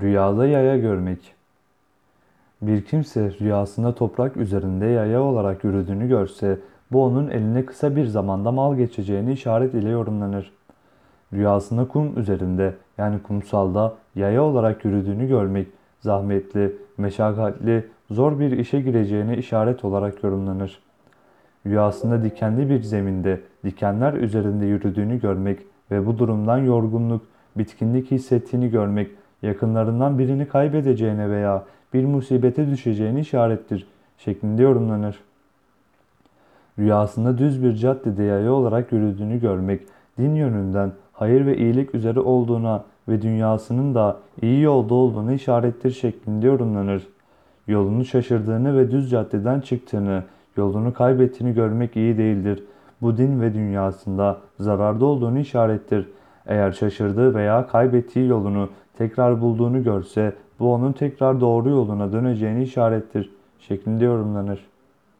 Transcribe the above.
Rüyada yaya görmek. Bir kimse rüyasında toprak üzerinde yaya olarak yürüdüğünü görse, bu onun eline kısa bir zamanda mal geçeceğini işaret ile yorumlanır. Rüyasında kum üzerinde yani kumsalda yaya olarak yürüdüğünü görmek, zahmetli, meşakkatli, zor bir işe gireceğine işaret olarak yorumlanır. Rüyasında dikenli bir zeminde, dikenler üzerinde yürüdüğünü görmek ve bu durumdan yorgunluk, bitkinlik hissettiğini görmek, yakınlarından birini kaybedeceğine veya bir musibete düşeceğini işarettir şeklinde yorumlanır. Rüyasında düz bir caddede yaya olarak yürüdüğünü görmek, din yönünden hayır ve iyilik üzere olduğuna ve dünyasının da iyi yolda olduğuna işarettir şeklinde yorumlanır. Yolunu şaşırdığını ve düz caddeden çıktığını, yolunu kaybettiğini görmek iyi değildir. Bu din ve dünyasında zararda olduğunu işarettir. Eğer şaşırdığı veya kaybettiği yolunu tekrar bulduğunu görse bu onun tekrar doğru yoluna döneceğini işarettir şeklinde yorumlanır.